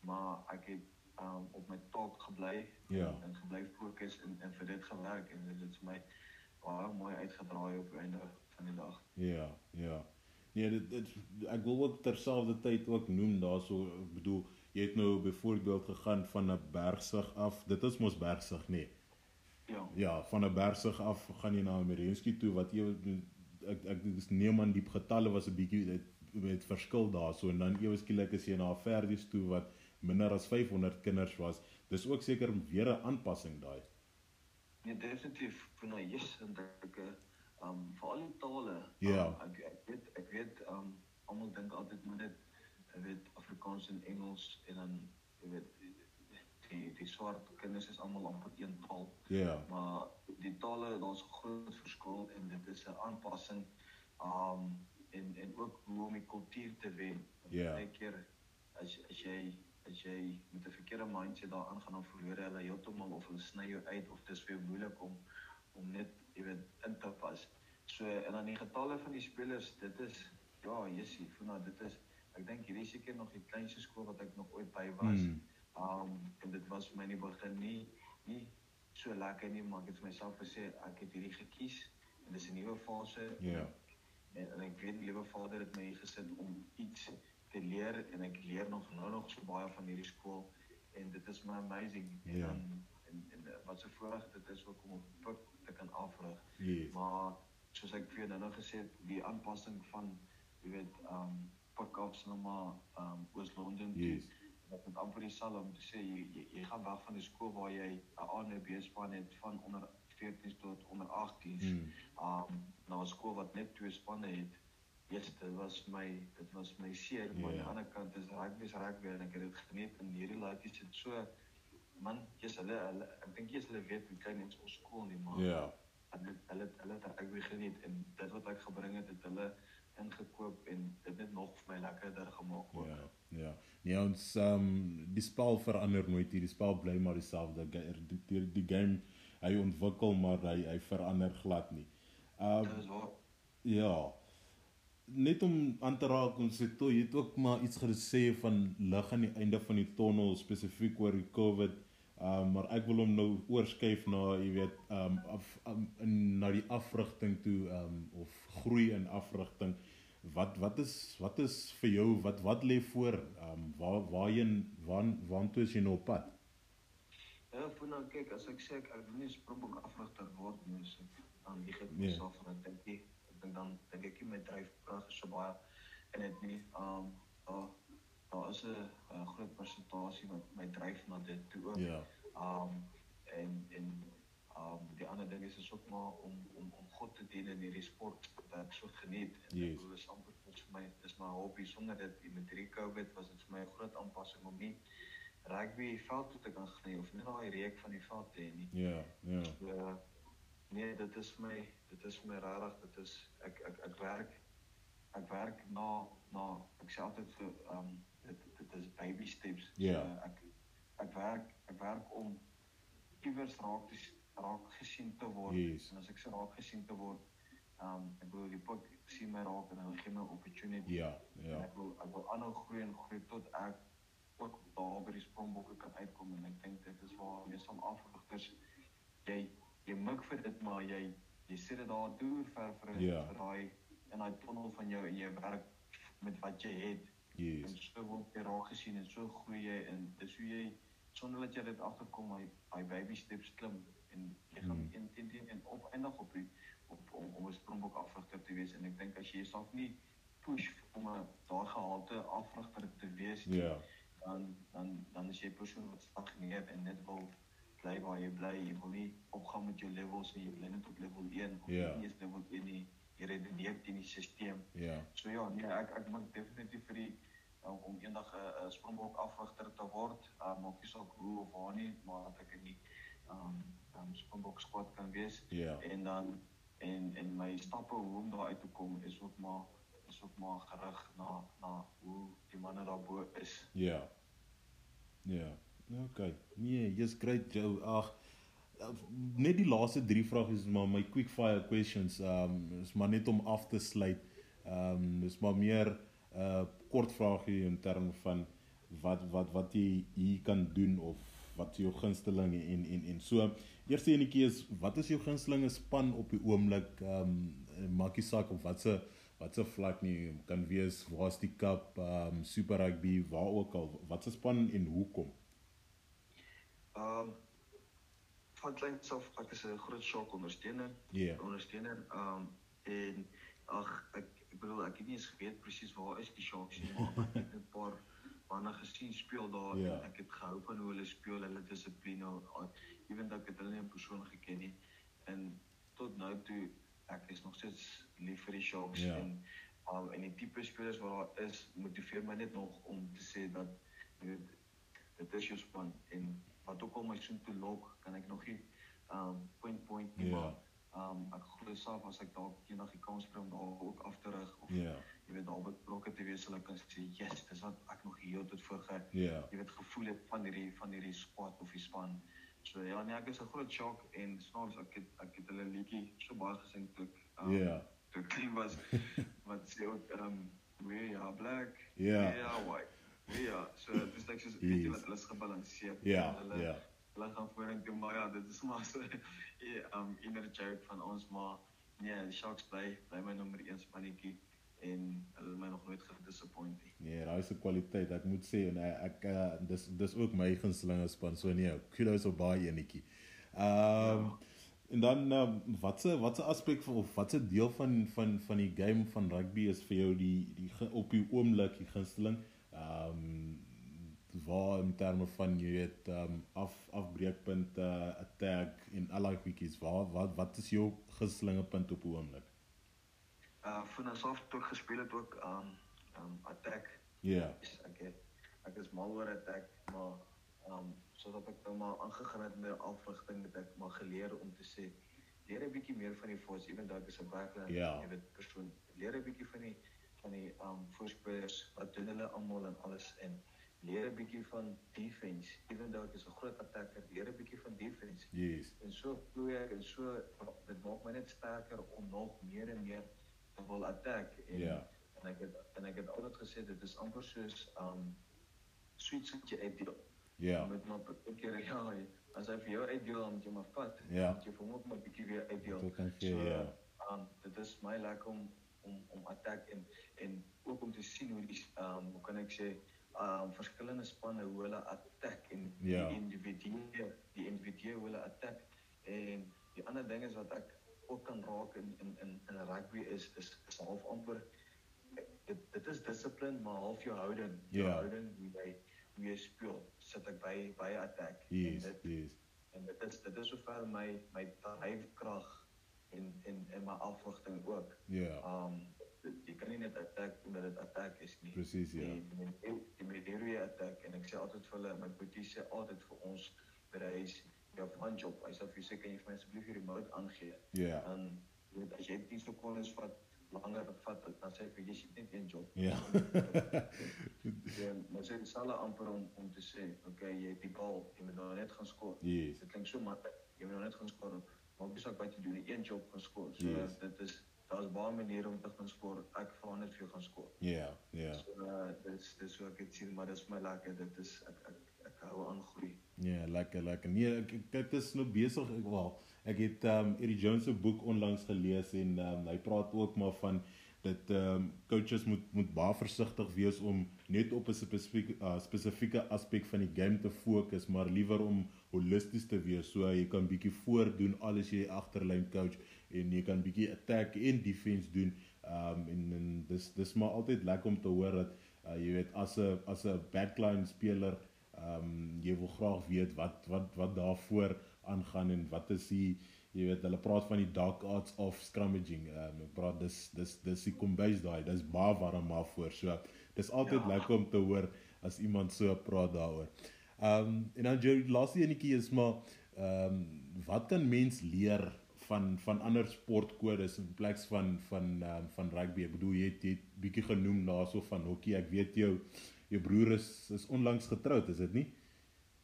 Maar ek het um, op my taak gebly Ja. en, en gebly fokus en, en vir dit gewerk en dit het vir my baie mooi uitgedraai op die einde van die dag. Ja, ja. Nee, dit, dit ek wil ook terselfdertyd ook noem daarso, ek bedoel, jy het nou byvoorbeeld gegaan van 'n bergsig af. Dit is mos bergsig, nee. Ja. Ja, van 'n bergsig af gaan jy na Merensky toe wat ewe ek ek dis neem aan die getalle was 'n bietjie dit met verskil daarso en dan ewe skielik is jy na verdies toe wat minder as 500 kinders was. Dis ook seker weer 'n aanpassing daai. Nee, definitief nou yes en ek um vir al die tale. Ja. Um, ek ek weet ek weet um almal dink altyd moet net jy weet Afrikaans en Engels en dan jy weet die die swart kinders is almal amper een taal. Ja. Maar die tale daar's 'n groot verskil en dit is 'n aanpassing um en en ook hoe om die kultuur te wen. Ja. Baie keer as as jy as jy met 'n verkeerde mindset daaraan gaan dan verloor jy hulle heeltemal of hulle sny jou uit of dit is vir jou moeilik om om net jy weet in te pas. So en dan die getalle van die spelers, dit is ja, Jessie, Funa, dit is ek dink hierdie seker nog die kleinste skool wat ek nog ooit by was. Mm. Um en dit was my in die begin nie nie so lekker nie, maar ek het vir myself gesê ek het hierdie gekies en dis 'n nuwe fase. Ja. en, en ek weet liewe Vader het my hier gesit om iets te leer en ek leer nog nou nog so baie van hierdie skool en dit is my amazing Ja. en, en en wat so voorreg dit is ook om op te kan afrig Yes. maar soos ek vir nou gesê het die aanpassing van jy weet um pick-ups nou maar um Oos-London toe, Yes. dat met amper dieselfde om te sê jy, jy jy gaan weg van die skool waar jy 'n A en 'n B span het van onder 14 tot onder 18. Mm. Um na 'n skool wat net twee spanne het. Yes, dit was my dit was my seer, maar aan Ja. die ander kant is rugby is rugby en ek het dit geniet en hierdie laaitjies het so man, jy's hulle, hulle ek dink jy's hulle weet hoe klein ons ons skool nie, maar Ja. hulle hulle hulle het rugby geniet en dit wat ek gebring het, het hulle ingekoop en dit het nog vir my lekkerder gemaak ook. Ja, ja. Nee, ons um die spel verander nooit. Die spel bly maar dieselfde. Ge- Die, die, die game hy ontwikkel maar hy hy verander glad nie. Um waar. ja. Net om aan te raak ons het toe het ook maar iets gesê van lig aan die einde van die tonnel spesifiek oor die COVID. Um maar ek wil hom nou oorskuif na jy weet um af um, in na die afrigting toe um of groei in afrigting. Wat wat is wat is vir jou wat wat lê voor? Um waar waarheen waar waartoe is jy nou op pad? Ja, voor nou kyk, as ek sê ek ek wil nie Springbok afrigter word nie, so dan lieg ek Nee. myself en ek dink nie, ek dink dan dink ek my dryfkrag is so baie in dit nie. Um daar daar is 'n groot persentasie wat my dryf na dit toe ook. Ja. Um en en um die ander ding is is ook maar om om om God te dien in hierdie sport wat ek so geniet. En Yes. bedoel, dis amper vir my dis my hobby sonder dit met hierdie COVID was dit vir my 'n groot aanpassing om nie rugby veld toe te kan gaan of net daai reek van die veld te hê nie. Ja, ja. So nee, dit is my dit is vir my regtig, dit is ek ek ek werk ek werk na na ek sê altyd vir um dit dit is baby steps. Ja. So ek ek werk ek werk om iewers raak te raak gesien te word. Yes. En as ek sê raak gesien te word, um ek bedoel die pik sien my raak en hulle gee my opportunity. Ja, En ja. ek wil ek wil aanhou groei en groei tot ek ook daar by die Springbokke kan uitkom en ek dink dit is waar meestal afrigters jy jy mik vir dit maar jy jy sit dit daar deur ver vir Ja. vir daai in daai tonnel van jou en jy werk met wat jy het en Yes. so word jy raak gesien en so groei jy en dis hoe jy sonder dat jy dit agterkom hy hy baby steps klim en jy gaan Mm. in in in, in opeindig op die op om om 'n Springbok afrigter te wees en ek dink as jy jouself nie push om 'n daai gehalte afrigter te wees nie, Ja. dan dan dan is jy 'n persoon wat stagneer en net wil bly waar jy bly. Jy wil nie opgaan met jou levels nie. Jy bly net op level 1 of Ja. nie eens level 1 nie. Jy redeneer teen die stelsel. Ja. So ja, nee, ek ek maak definitief vir die um, om eendag 'n uh, Springbok afrigter te word. Uh, maak nie saak hoe of waar nie, maar dat ek in die um, um Springbok squad kan wees Ja. en dan en en my stappe hoe om daar uit te kom is ook maar is ook maar gerig na na hoe die manne daarbo is. Ja. Ja. Okay. Nee, jy's great Joe. Ag net die laaste 3 vrae is maar my quick fire questions. Um is maar net om af te sluit. Um dis maar meer 'n uh, kort vraagie in terme van wat wat wat jy hier kan doen of wat jou gunsteling en en en so. Eerste enetjie is wat is jou gunstelinge span op die oomblik? Um maak nie saak op watse watse vlak nie kan wees waar's die cup, um super rugby, waar ook al. Watse span en hoekom? Ehm um, van kleins af ek is 'n groot shock ondersteuner. Ja. Ondersteuner um, en ag ek ek bedoel ek het nie eens geweet presies waar is die Sharks nie, maar ek het 'n paar manne gesien speel daar Ja. en ek het gehou van hoe hulle speel, hulle dissipline, ewen dat ek het hulle nie in persoon geken nie. En tot nou toe ek is nog steeds lief vir die Sharks Ja. en um, en die tipe spelers wat daar is motiveer my net nog om te sê dat weet dit is jou span en wat ook al my soen toe lok, kan ek nog nie um point point nie Ja. maar um ek glo self as ek dalk eendag die kans kry om daar ook af te rig of Ja. jy weet daar betrokke te wees, sal ek kan sê yes, dis wat ek nog heel tot voor ge Ja. jy weet gevoel het van hierdie van hierdie squad of die span. So ja, nee, ek is 'n groot shock en snaaks ek het ek het hulle liedjie so baie gesing toe ek um, Ja. toe ek klein was wat sê ook um we are black, Ja. we are white. Ja, so dit is net soos weet jy hulle is gebalanseerd. Ja, hulle, ja. Hulle gaan vorentoe maar ja, dit is maar so 'n um inner joke van ons maar Nee, die Sharks bly bly my nommer 1 spannetjie en hulle my nog nooit gedisappoint nie. Nee, daai is 'n kwaliteit. Ek moet sê en ek, ek uh, dis dis ook my gunsteling span. So nee, kudos op baie enetjie. Ehm um, en dan um, watse watse aspek of watse deel van van van die game van rugby is vir jou die die op die oomblik die gunsteling? Ehm um, waar in terme van jy weet ehm um, af afbreekpunte, attack en al daai goedjies. Waar wat wat is jou gunstelinge punt op oomblik? Uh van ons af toe gespeel het ook um um attack. Ja. Yeah. Ek het, ek is mal oor attack, maar um sodat ek nou maar aangegaan het met afrigting het ek maar geleer om te sê leer 'n bietjie meer van die force, ewen dalk is 'n backline, ja. jy weet persoon. Leer 'n bietjie van die van die um voorspelers wat doen hulle almal en alles en leer 'n bietjie van defense. Ewen dalk is 'n groot attacker, leer 'n bietjie van defense. Yes. En so vloei ek en so dit maak my net sterker om nog meer en meer wil attack en ja. en ek het en ek het altyd gesê dit is amper soos um sweet wat jy uitdeel. Ja. Met maar ek keer ja, as hy vir jou uitdeel dan jy maar vat. Ja. Jy vir hom maar 'n bietjie weer uitdeel. Dit kan gee, so, ja. Um dit is my lekker om om om attack en en ook om te sien hoe die um hoe kan ek sê um verskillende spanne hoe hulle attack en ja. die individue die individue hoe hulle attack en die ander ding is wat ek ook kan raak in in in in rugby is is is half amper dit dit is dissipline maar half jou houding jou yeah. houding hoe jy hoe jy speel sit ek by by attack yes, en dit yes. en dit is dit is sover my my dryfkrag en en en my afrigting ook ja yeah. um jy kan nie net attack omdat dit attack is nie presies ja die die media attack en ek sê altyd vir hulle my boetie sê altyd vir ons by die huis jou van job. Hy sê vir seker jy vir my asseblief die remote aangee. Ja. En weet as jy 10 sekondes vat langer vat dan sê ek vir jy sit net een job. Ja. ja, maar sê dieselfde amper om om te sê, okay, jy het die bal, jy moet nou net gaan skoor. Yes. Dit klink so maklik. Jy moet nou net gaan skoor. Maak nie saak wat jy doen, een job gaan skoor. So yes. dit is daar's baie maniere om te gaan skoor. Ek vra net vir jou gaan skoor. Ja, ja. So uh, dis dis so ek het sien, maar dis my lekker. Dit is ek ek ek hou aan groei. Ja, lekker, lekker. Nee, ek kyk dis nou besig ek wel. Ek het um Eddie Jones se boek onlangs gelees en um hy praat ook maar van dat um coaches moet moet baie versigtig wees om net op 'n spesifieke uh, spesifieke aspek van die game te fokus, maar liewer om holisties te wees. So jy kan bietjie voordoen alles jy agterlyn coach en jy kan bietjie attack en defense doen. Um en, en dis dis maar altyd lekker om te hoor dat uh, jy weet as 'n as 'n backline speler ehm um, jy wil graag weet wat wat wat daarvoor aangaan en wat is die jy weet hulle praat van die dark arts of scrummaging. Ehm um, ek praat dis dis dis die kombuis daai. Dis baie warm maar voor. So dis altyd ja. lekker om te hoor as iemand so praat daaroor. Ehm um, en dan jou laaste enetjie is maar ehm um, wat kan mens leer van van ander sportkodes in plaas van van um, van rugby. Ek bedoel jy het jy bietjie genoem daarso van hokkie. Ek weet jou jou broer is is onlangs getroud, is dit nie?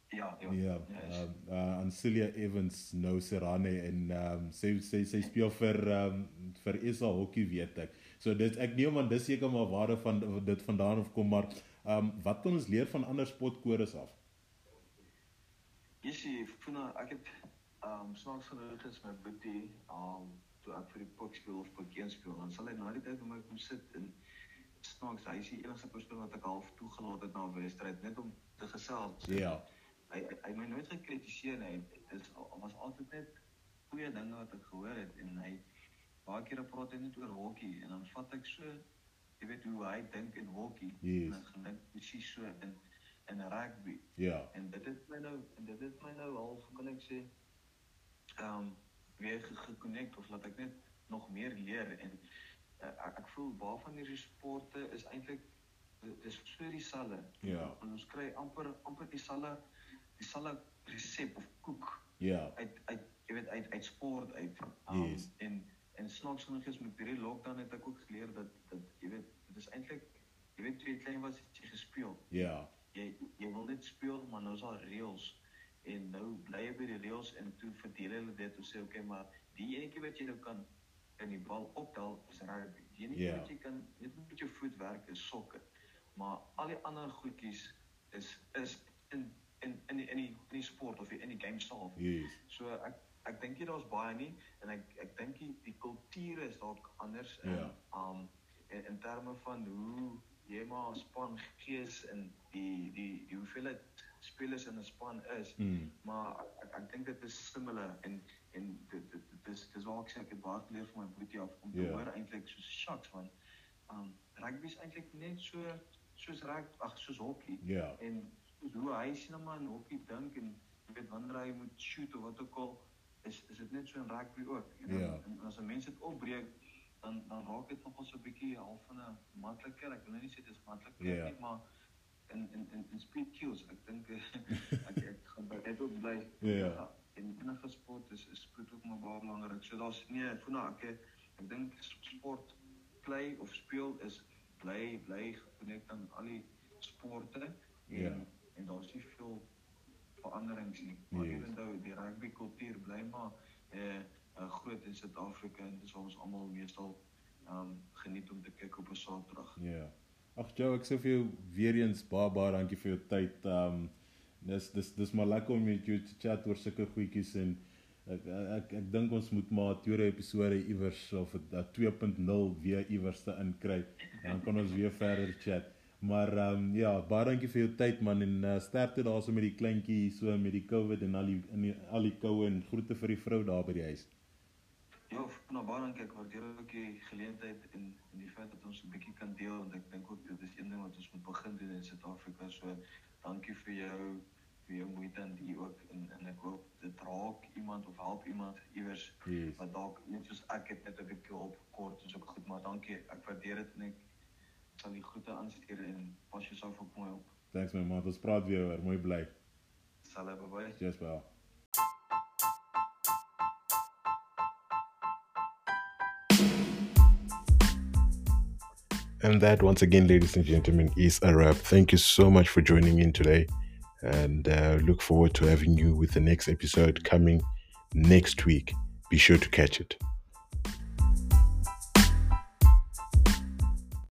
Ja, ja. Ja, ehm uh, Ancilia Evans nou Serrane en ehm um, sy sy sy speel vir ehm um, vir SA hokkie weet ek. So dit ek neem aan dis seker maar waar van dit vandaan of kom maar ehm um, wat kan ons leer van ander sportkodes af? Jy sien, Funa, ek het ehm um, snaaks genoeg is my boetie ehm um, toe ek vir die pok speel of pokeen speel, dan sal hy na die tyd om my kom sit en snaaks, hy is die enigste persoon wat ek half toegelaat het na 'n wedstryd net om te gesels. Ja. Yeah hy hy, hy my nooit gekritiseer nie. Dit is was altyd net goeie dinge wat ek gehoor het en hy baie kere praat hy net oor hokkie en dan vat ek so jy weet hoe hy dink in hokkie yes. en dan gedink presies so in in rugby. Ja. En dit het my nou en dit het my nou half kan ek sê ehm um, weer gekonnekt of laat ek net nog meer leer en uh, ek, ek voel baie van hierdie sporte is eintlik dis so dieselfde. Ja. Ons kry amper amper dieselfde dieselfde resep of koek. Ja. Uit uit jy weet uit uit sport uit. Um, yes. En en snaaks genoeg is met hierdie lockdown het ek ook geleer dat dat jy weet dit is eintlik jy weet twee klein was het jy gespeel. Ja. Jy jy wil net speel maar nou is al reëls en nou bly jy by die reëls en toe verdeel hulle dit en sê okay maar die enetjie wat jy nou kan in die bal optel is rugby. Die enetjie yeah. wat jy kan net met jou voet werk is sokker. Maar al die ander goedjies is is in in in die, in die in die sport of in die game self. Yes. So ek ek dink nie daar's baie nie en ek ek dink die, die kultuur is dalk anders in Ja. um in, in terme van hoe jy maar span gees en die die die hoeveelheid spelers in 'n span is. Mm. Maar ek ek, ek dink dit is similar en en dit dit dit is dis waar ek sê ek het baie geleer van my boetie af om te Ja. hoor eintlik soos shucks man. Um rugby is eintlik net so soos rugby ag soos hokkie Ja. en hoe hy sien hom aan hokkie dink en jy weet wanneer hy moet shoot of wat ook al is is dit net so in rugby ook. En, dan, Ja. en as 'n mens dit opbreek dan dan raak dit nogal so 'n bietjie half van 'n makliker. Ek wil nou nie sê dit is makliker Ja. nie, maar in in in, in speed kills. Ek dink eh, ek ek gaan by dit ook bly. Ja. En enige sport is is spoed ook maar baie belangrik. So daar's nee, ek voel nou ek ek dink sport play of speel is bly bly gekonnekt aan al die sporte en Ja. en daar's nie veel veranderings nie. Maar Yes. yes. ewentou die rugby kultuur bly maar eh uh, groot in Suid-Afrika en dis ons almal meestal um geniet om te kyk op 'n Saterdag. Ja. Ag Joe, ek sê vir jou weer eens baie baie dankie vir jou tyd. Um dis dis dis maar lekker om met jou te chat oor sulke goedjies en ek ek ek, ek dink ons moet maar 'n tweede episode iewers of 'n 2.0 weer iewers te inkry. Dan kan ons weer verder chat. Maar ehm um, ja, baie dankie vir jou tyd man en uh, sterkte daarso met die kleintjie so met die COVID en al die in die, al die koue en groete vir die vrou daar by die huis. Ja, nou baie dankie. Ek waardeer ook die geleentheid en en die feit dat ons 'n bietjie kan deel want ek dink ook dit is een ding wat ons moet begin doen in Suid-Afrika. So dankie vir jou vir jou moeite en die ook en en ek hoop dit raak iemand of help iemand iewers Yes. wat dalk net soos ek het net 'n bietjie hulp kort is ook goed, maar dankie. Ek waardeer dit en ek sal die groete aanstuur en pas jouself op mooi op. Thanks my man. Ons praat weer oor. Mooi bly. Sal bye bye. Cheers bye. And that, once again, ladies and gentlemen, is a wrap. Thank you so much for joining in today. And uh, look forward to having you with the next episode coming next week. Be sure to catch it.